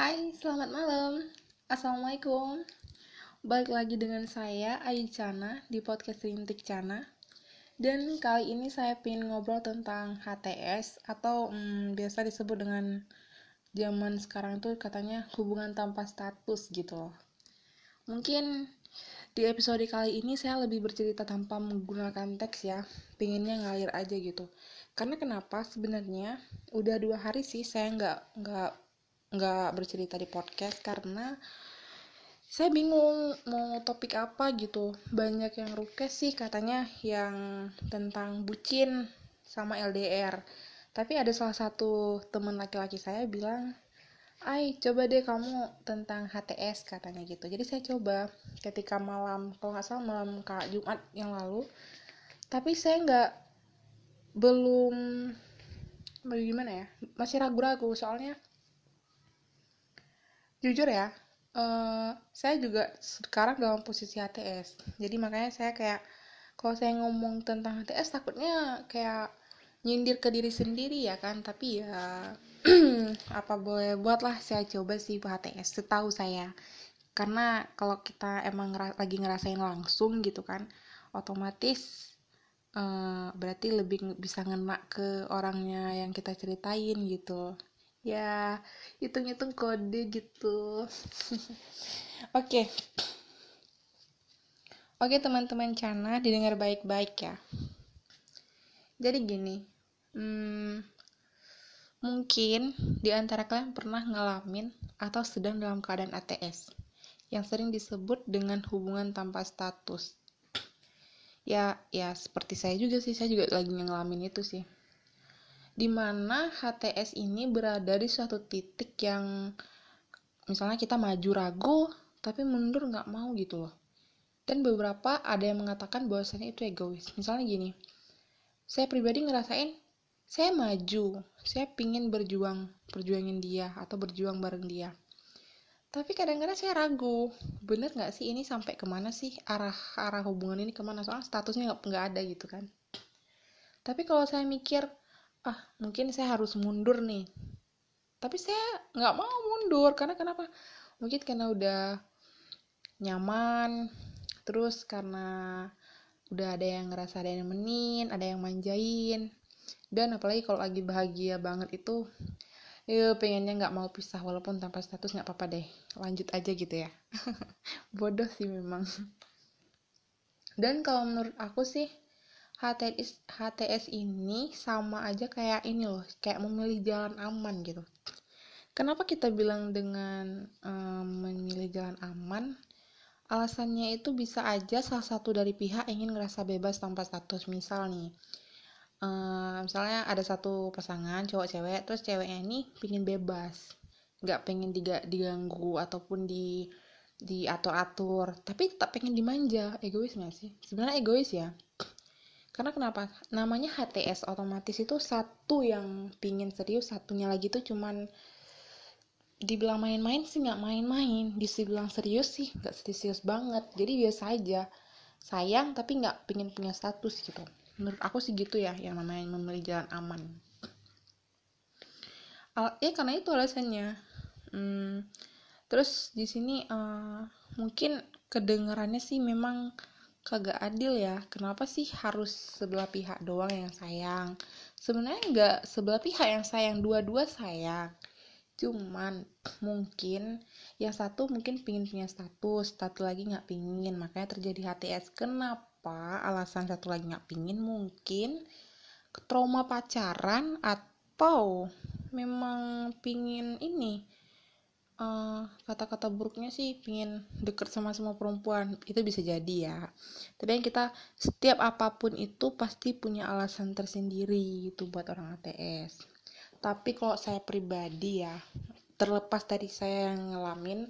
Hai, selamat malam. Assalamualaikum. Balik lagi dengan saya, Ayu Cana, di podcast Rintik Cana. Dan kali ini saya ingin ngobrol tentang HTS, atau hmm, biasa disebut dengan zaman sekarang itu katanya hubungan tanpa status gitu loh. Mungkin di episode kali ini saya lebih bercerita tanpa menggunakan teks ya, pinginnya ngalir aja gitu. Karena kenapa? Sebenarnya udah dua hari sih saya nggak nggak nggak bercerita di podcast karena saya bingung mau topik apa gitu banyak yang request sih katanya yang tentang bucin sama LDR tapi ada salah satu teman laki-laki saya bilang Ay, coba deh kamu tentang HTS katanya gitu. Jadi saya coba ketika malam, kalau nggak salah malam kak Jumat yang lalu. Tapi saya nggak belum bagaimana ya, masih ragu-ragu soalnya jujur ya uh, saya juga sekarang dalam posisi HTS jadi makanya saya kayak kalau saya ngomong tentang HTS takutnya kayak nyindir ke diri sendiri ya kan. Tapi ya apa boleh buatlah saya coba sih HTS setahu saya. Karena kalau kita emang lagi ngerasain langsung gitu kan otomatis uh, berarti lebih bisa ngena ke orangnya yang kita ceritain gitu ya hitung-hitung kode gitu. Oke. Okay. oke okay, teman-teman Cana didengar baik-baik ya. Jadi gini hmm, mungkin di antara kalian pernah ngalamin atau sedang dalam keadaan ATS yang sering disebut dengan hubungan tanpa status. Ya ya seperti saya juga sih. Saya juga lagi ngalamin itu sih di mana HTS ini berada di suatu titik yang misalnya kita maju ragu tapi mundur nggak mau gitu loh. Dan beberapa ada yang mengatakan bahwasannya itu egois. Misalnya gini saya pribadi ngerasain saya maju saya pingin berjuang perjuangin dia atau berjuang bareng dia. Tapi kadang-kadang saya ragu bener nggak sih ini sampai ke mana sih? Arah arah hubungan ini ke mana? Soalnya statusnya nggak ada gitu kan. Tapi kalau saya mikir ah mungkin saya harus mundur nih. Tapi saya nggak mau mundur karena kenapa? Mungkin karena udah nyaman terus karena udah ada yang ngerasa ada yang nemenin ada yang manjain. Dan apalagi kalau lagi bahagia banget itu ya pengennya nggak mau pisah walaupun tanpa status nggak apa-apa deh. Lanjut aja gitu ya. Bodoh sih memang. Dan kalau menurut aku sih HTS HTS ini sama aja kayak ini loh kayak memilih jalan aman gitu. Kenapa kita bilang dengan um, memilih jalan aman? Alasannya itu bisa aja salah satu dari pihak ingin ngerasa bebas tanpa status. Misal nih um, misalnya ada satu pasangan cowok cewek terus ceweknya ini pingin bebas. Nggak pengen diganggu ataupun di diatur atur tapi tak pengen dimanja. Egois nggak sih? Sebenarnya egois ya karena kenapa? Namanya HTS otomatis itu satu yang pingin serius satunya lagi tuh cuman dibilang main-main sih nggak main-main. Dibilang serius sih nggak serius banget. Jadi biasa aja. Sayang tapi nggak pingin punya status gitu. Menurut aku sih gitu ya yang namanya memilih jalan aman. Al ya karena itu alasannya. Hmm, terus di sini uh, mungkin kedengarannya sih memang kagak adil ya. Kenapa sih harus sebelah pihak doang yang sayang? Sebenarnya nggak sebelah pihak yang sayang dua-dua sayang. Cuman mungkin yang satu mungkin pingin punya status satu lagi nggak pingin. Makanya terjadi HTS kenapa alasan satu lagi nggak pingin? Mungkin trauma pacaran atau memang pingin ini eh, kata-kata buruknya sih pingin deket sama semua perempuan. Itu bisa jadi ya. Tapi yang kita setiap apa pun itu pasti punya alasan tersendiri itu buat orang ATS tapi kalau saya pribadi ya terlepas dari saya yang ngalamin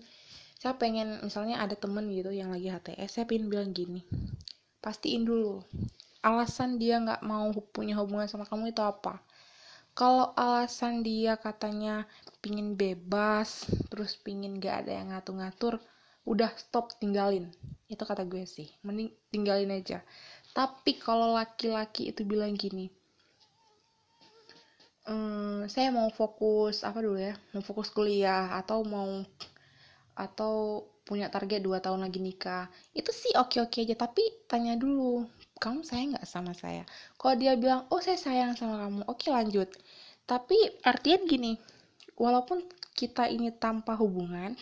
saya pengen misalnya ada temen gitu yang lagi HTS saya pengen bilang gini pastiin dulu alasan dia nggak mau punya hubungan sama kamu itu apa kalau alasan dia katanya pingin bebas terus pingin gak ada yang ngatur-ngatur udah stop tinggalin. Itu kata gue sih. Mending tinggalin aja. Tapi kalau laki-laki itu bilang gini um, saya mau fokus apa dulu ya mau fokus kuliah atau mau atau punya target 2 tahun lagi nikah. Itu sih oke-oke aja. Tapi tanya dulu kamu sayang nggak sama saya? Kalau dia bilang oh saya sayang sama kamu. Oke lanjut. Tapi artian gini walaupun kita ini tanpa hubungan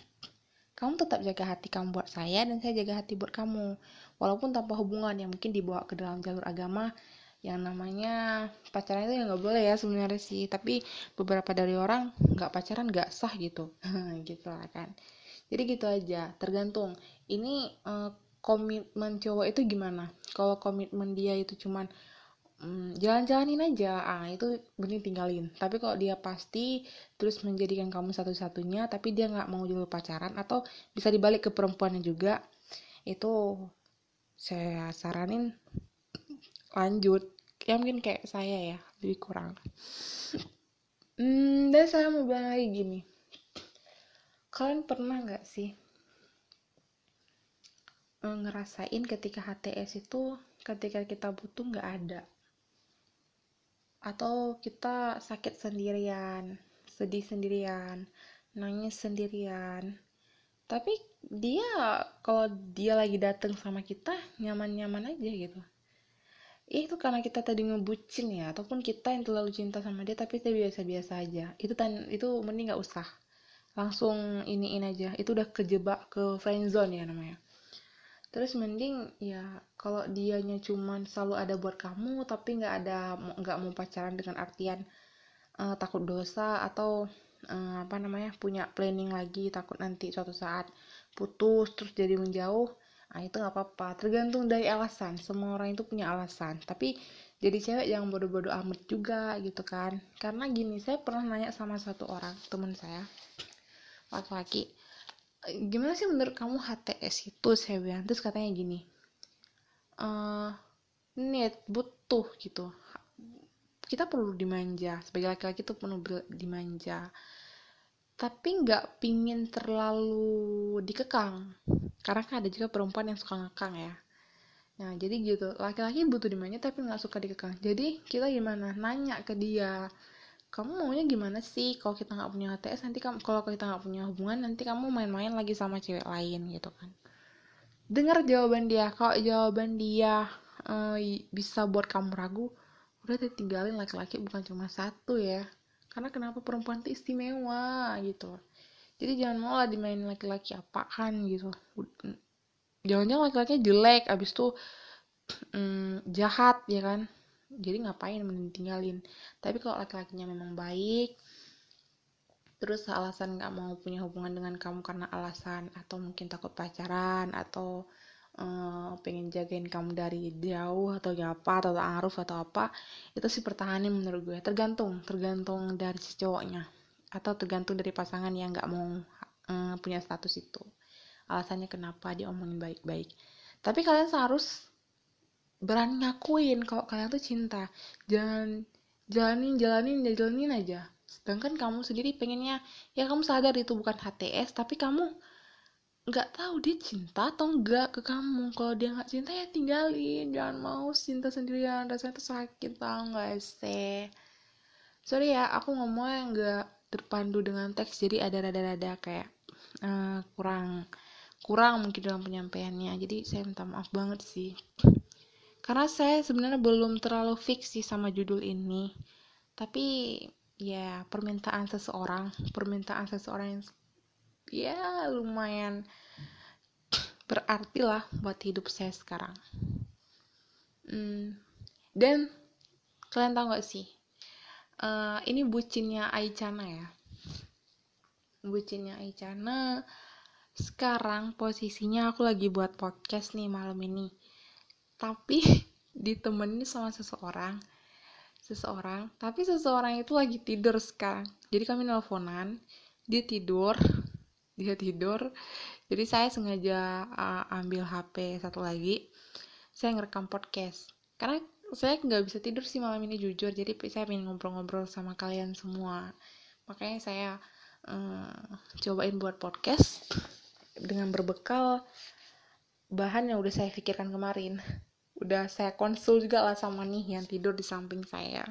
kamu tetap jaga hati kamu buat saya dan saya jaga hati buat kamu. Walaupun tanpa hubungan yang mungkin dibawa ke dalam jalur agama yang namanya pacaran itu ya nggak boleh ya sebenarnya sih. Tapi beberapa dari orang nggak pacaran nggak sah gitu. Gitu lah kan. Jadi gitu aja tergantung. Ini uh, komitmen cowok itu gimana? Kalau komitmen dia itu cuman hmm, jalan-jalanin aja ah itu benih tinggalin tapi kalau dia pasti terus menjadikan kamu satu-satunya tapi dia nggak mau jalur pacaran atau bisa dibalik ke perempuannya juga itu saya saranin lanjut. Ya mungkin kayak saya ya lebih kurang. Hmm, dan saya mau bilang lagi gini. Kalian pernah nggak sih ngerasain ketika HTS itu ketika kita butuh nggak ada atau kita sakit sendirian, sedih sendirian, nangis sendirian. Tapi dia kalau dia lagi dateng sama kita nyaman-nyaman aja gitu. itu karena kita tadi ngebucin ya, ataupun kita yang terlalu cinta sama dia tapi kita biasa-biasa aja. Itu tan itu mending nggak usah. Langsung iniin aja. Itu udah kejebak ke friend zone ya namanya terus mending ya kalau dianya cuman selalu ada buat kamu tapi nggak ada nggak mau pacaran dengan artian uh, takut dosa atau uh, apa namanya punya planning lagi takut nanti suatu saat putus terus jadi menjauh nah itu nggak apa-apa. Tergantung dari alasan. Semua orang itu punya alasan. Tapi jadi cewek yang bodoh-bodoh amat juga gitu kan. Karena gini saya pernah nanya sama satu orang teman saya laki-laki gimana sih menurut kamu HTS itu saya bilang terus katanya gini uh, need butuh gitu. Kita perlu dimanja. Sebagai laki-laki tuh perlu dimanja. Tapi nggak pingin terlalu dikekang. Karena kan ada juga perempuan yang suka ngekang ya. Nah jadi gitu. Laki-laki butuh dimanja tapi nggak suka dikekang. Jadi kita gimana? Nanya ke dia kamu maunya gimana sih? Kalau kita nggak punya HTS nanti kamu kalau kita nggak punya hubungan nanti kamu main-main lagi sama cewek lain gitu kan. Dengar jawaban dia. Kalau jawaban dia uh, bisa buat kamu ragu udah tinggalin laki-laki bukan cuma satu ya. Karena kenapa perempuan itu istimewa gitu. Jadi jangan mau lah dimainin laki-laki apaan gitu. Jangan-jangan laki-lakinya jelek abis tuh um, jahat ya kan jadi ngapain mending tinggalin tapi kalau laki-lakinya memang baik terus alasan nggak mau punya hubungan dengan kamu karena alasan atau mungkin takut pacaran atau uh, pengen jagain kamu dari jauh atau apa atau aruf atau apa itu sih pertahanin menurut gue. Tergantung tergantung dari si cowoknya atau tergantung dari pasangan yang nggak mau uh, punya status itu. Alasannya kenapa dia omongin baik-baik. Tapi kalian seharus berani ngakuin kalau kalian tuh cinta. Jangan jalanin jalanin jalanin aja. Sedangkan kamu sendiri pengennya ya kamu sadar itu bukan HTS tapi kamu nggak tahu dia cinta atau enggak ke kamu. Kalau dia nggak cinta ya tinggalin. Jangan mau cinta sendirian. Rasanya tuh sakit tau nggak sih? Sorry ya aku ngomongnya nggak terpandu dengan teks jadi ada rada-rada kayak uh, kurang kurang mungkin dalam penyampaiannya. Jadi saya minta maaf banget sih karena saya sebenarnya belum terlalu fix sih sama judul ini. Tapi ya permintaan seseorang permintaan seseorang yang ya lumayan berarti lah buat hidup saya sekarang. Hmm, dan kalian tahu gak sih? Uh, ini bucinnya Aichana ya. Bucinnya Aichana sekarang posisinya aku lagi buat podcast nih malam ini tapi ditemenin sama seseorang. Seseorang. Tapi seseorang itu lagi tidur sekarang jadi kami nelponan dia tidur dia tidur. Jadi saya sengaja uh, ambil HP satu lagi. Saya ngerekam podcast. Karena saya nggak bisa tidur sih malam ini jujur. Jadi saya ingin ngobrol-ngobrol sama kalian semua. Makanya saya uh, cobain buat podcast dengan berbekal bahan yang udah saya pikirkan kemarin udah saya konsul juga lah sama nih yang tidur di samping saya.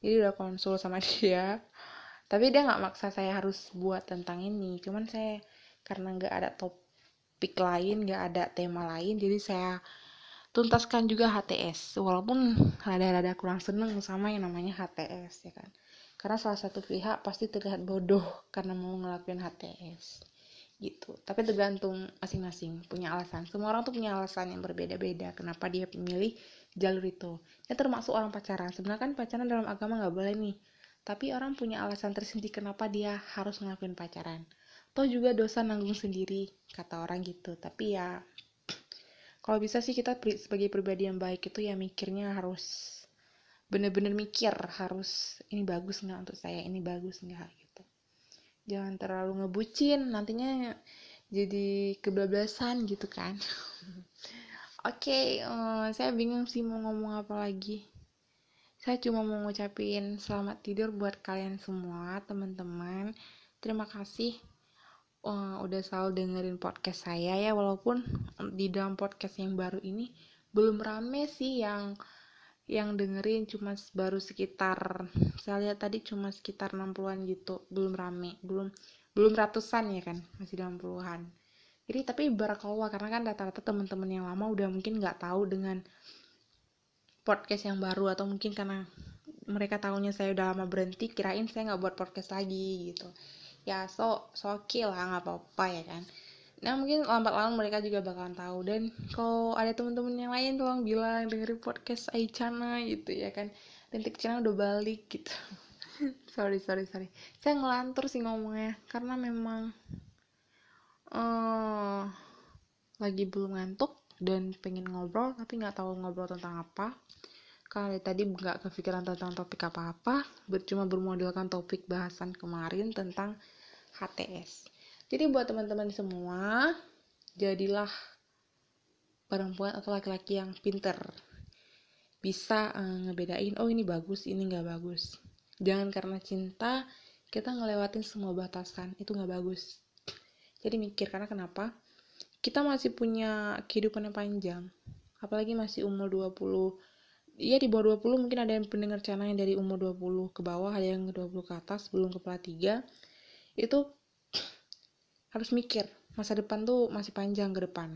Jadi udah konsul sama dia. Tapi dia nggak maksa saya harus buat tentang ini. Cuman saya karena nggak ada topik lain nggak ada tema lain jadi saya tuntaskan juga HTS walaupun rada-rada kurang seneng sama yang namanya HTS ya kan? Karena salah satu pihak pasti terlihat bodoh karena mau ngelakuin HTS gitu. Tapi tergantung masing-masing punya alasan. Semua orang tuh punya alasan yang berbeda-beda kenapa dia memilih jalur itu. Ya termasuk orang pacaran. Sebenarnya kan pacaran dalam agama nggak boleh nih. Tapi orang punya alasan tersendiri kenapa dia harus ngelakuin pacaran. Toh juga dosa nanggung sendiri kata orang gitu. Tapi ya kalau bisa sih kita sebagai pribadi yang baik itu ya mikirnya harus bener-bener mikir harus ini bagus nggak untuk saya? Ini bagus nggak? gitu jangan terlalu ngebucin nantinya jadi kebablasan gitu kan. Oke okay, eh, saya bingung sih mau ngomong apa lagi. Saya cuma mau ngucapin selamat tidur buat kalian semua, teman-teman. Terima kasih uh, udah selalu dengerin podcast saya ya, walaupun di dalam podcast yang baru ini belum rame sih yang yang dengerin cuma baru sekitar saya lihat tadi cuma sekitar 60-an gitu belum rame belum belum ratusan ya kan masih dalam puluhan. Jadi tapi barakallah karena kan rata-rata teman-teman yang lama udah mungkin nggak tahu dengan podcast yang baru atau mungkin karena mereka tahunya saya udah lama berhenti kirain saya nggak buat podcast lagi gitu. Ya so so okay lah nggak apa-apa ya kan nah mungkin lambat laun mereka juga bakalan tahu. Dan kalau ada temen-temen yang lain tolong bilang dengerin podcast Aichana gitu ya kan. Rintik Cina udah balik gitu. Sorry sorry sorry. Saya ngelantur sih ngomongnya karena memang uh, lagi belum ngantuk dan pengen ngobrol tapi nggak tahu ngobrol tentang apa. Karena tadi nggak kepikiran tentang topik apa-apa cuma bermodalkan topik bahasan kemarin tentang HTS jadi buat teman-teman semua jadilah perempuan atau laki-laki yang pinter. Bisa uh, ngebedain oh ini bagus ini nggak bagus. Jangan karena cinta kita ngelewatin semua batasan itu nggak bagus. Jadi mikir karena kenapa? Kita masih punya kehidupan yang panjang apalagi masih umur 20 iya di bawah 20 mungkin ada yang pendengar channel yang dari umur 20 ke bawah ada yang ke 20 ke atas belum ke kelas 3 itu harus mikir masa depan tuh masih panjang ke depan.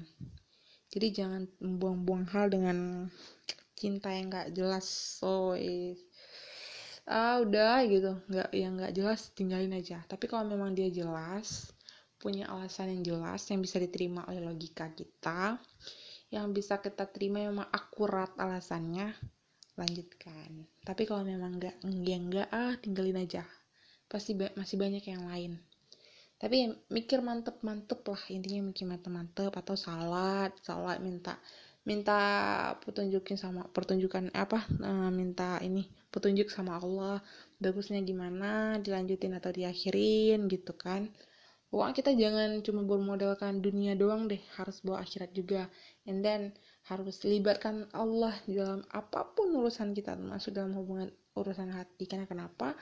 Jadi jangan buang-buang hal dengan cinta yang gak jelas so is ah udah gitu. Nggak yang nggak jelas tinggalin aja. Tapi kalau memang dia jelas punya alasan yang jelas yang bisa diterima oleh logika kita yang bisa kita terima memang akurat alasannya lanjutkan. Tapi kalau memang enggak enggak enggak ah tinggalin aja. Pasti ba masih banyak yang lain tapi mikir mantep mantep lah intinya mikir mantep mantep atau salat salat minta minta petunjukin sama pertunjukan apa uh, minta ini petunjuk sama Allah bagusnya gimana dilanjutin atau diakhirin gitu kan. Pokoknya kita jangan cuma bermodalkan dunia doang deh harus bawa akhirat juga. And then harus libatkan Allah dalam apa pun urusan kita termasuk dalam hubungan urusan hati. Karena kenapa?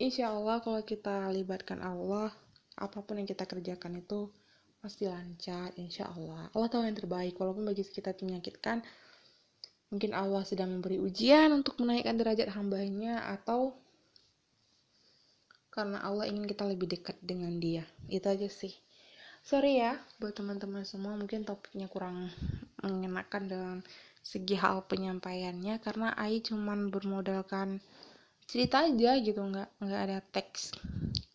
Insya Allah kalau kita libatkan Allah apa pun yang kita kerjakan itu pasti lancar insya Allah. Allah tahu yang terbaik walaupun bagi kita menyakitkan mungkin Allah sedang memberi ujian untuk menaikkan derajat hambanya atau karena Allah ingin kita lebih dekat dengan dia. Itu aja sih. Sorry ya buat teman-teman semua mungkin topiknya kurang mengenakan dalam segi hal penyampaiannya karena Ai cuman bermodalkan cerita aja gitu nggak nggak ada teks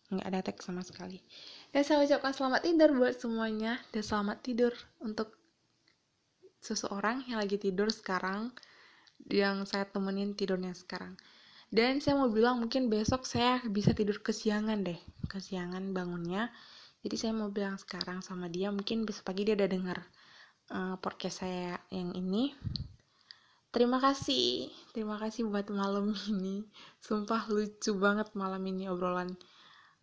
nggak ada teks sama sekali. Dan saya ucapkan selamat tidur buat semuanya. Dan selamat tidur untuk seseorang yang lagi tidur sekarang yang saya temenin tidurnya sekarang. Dan saya mau bilang mungkin besok saya bisa tidur kesiangan deh. Kesiangan bangunnya. Jadi saya mau bilang sekarang sama dia mungkin besok pagi dia udah denger uh, podcast saya yang ini. Terima kasih. Terima kasih buat malam ini. Sumpah lucu banget malam ini obrolan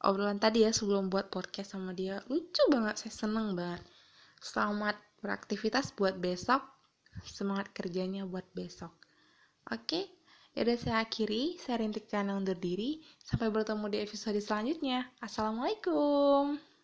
obrolan tadi ya sebelum buat podcast sama dia lucu banget saya seneng banget selamat beraktivitas buat besok semangat kerjanya buat besok oke okay? Ya udah saya akhiri, saya Rintik Channel undur diri. Sampai bertemu di episode selanjutnya. Assalamualaikum.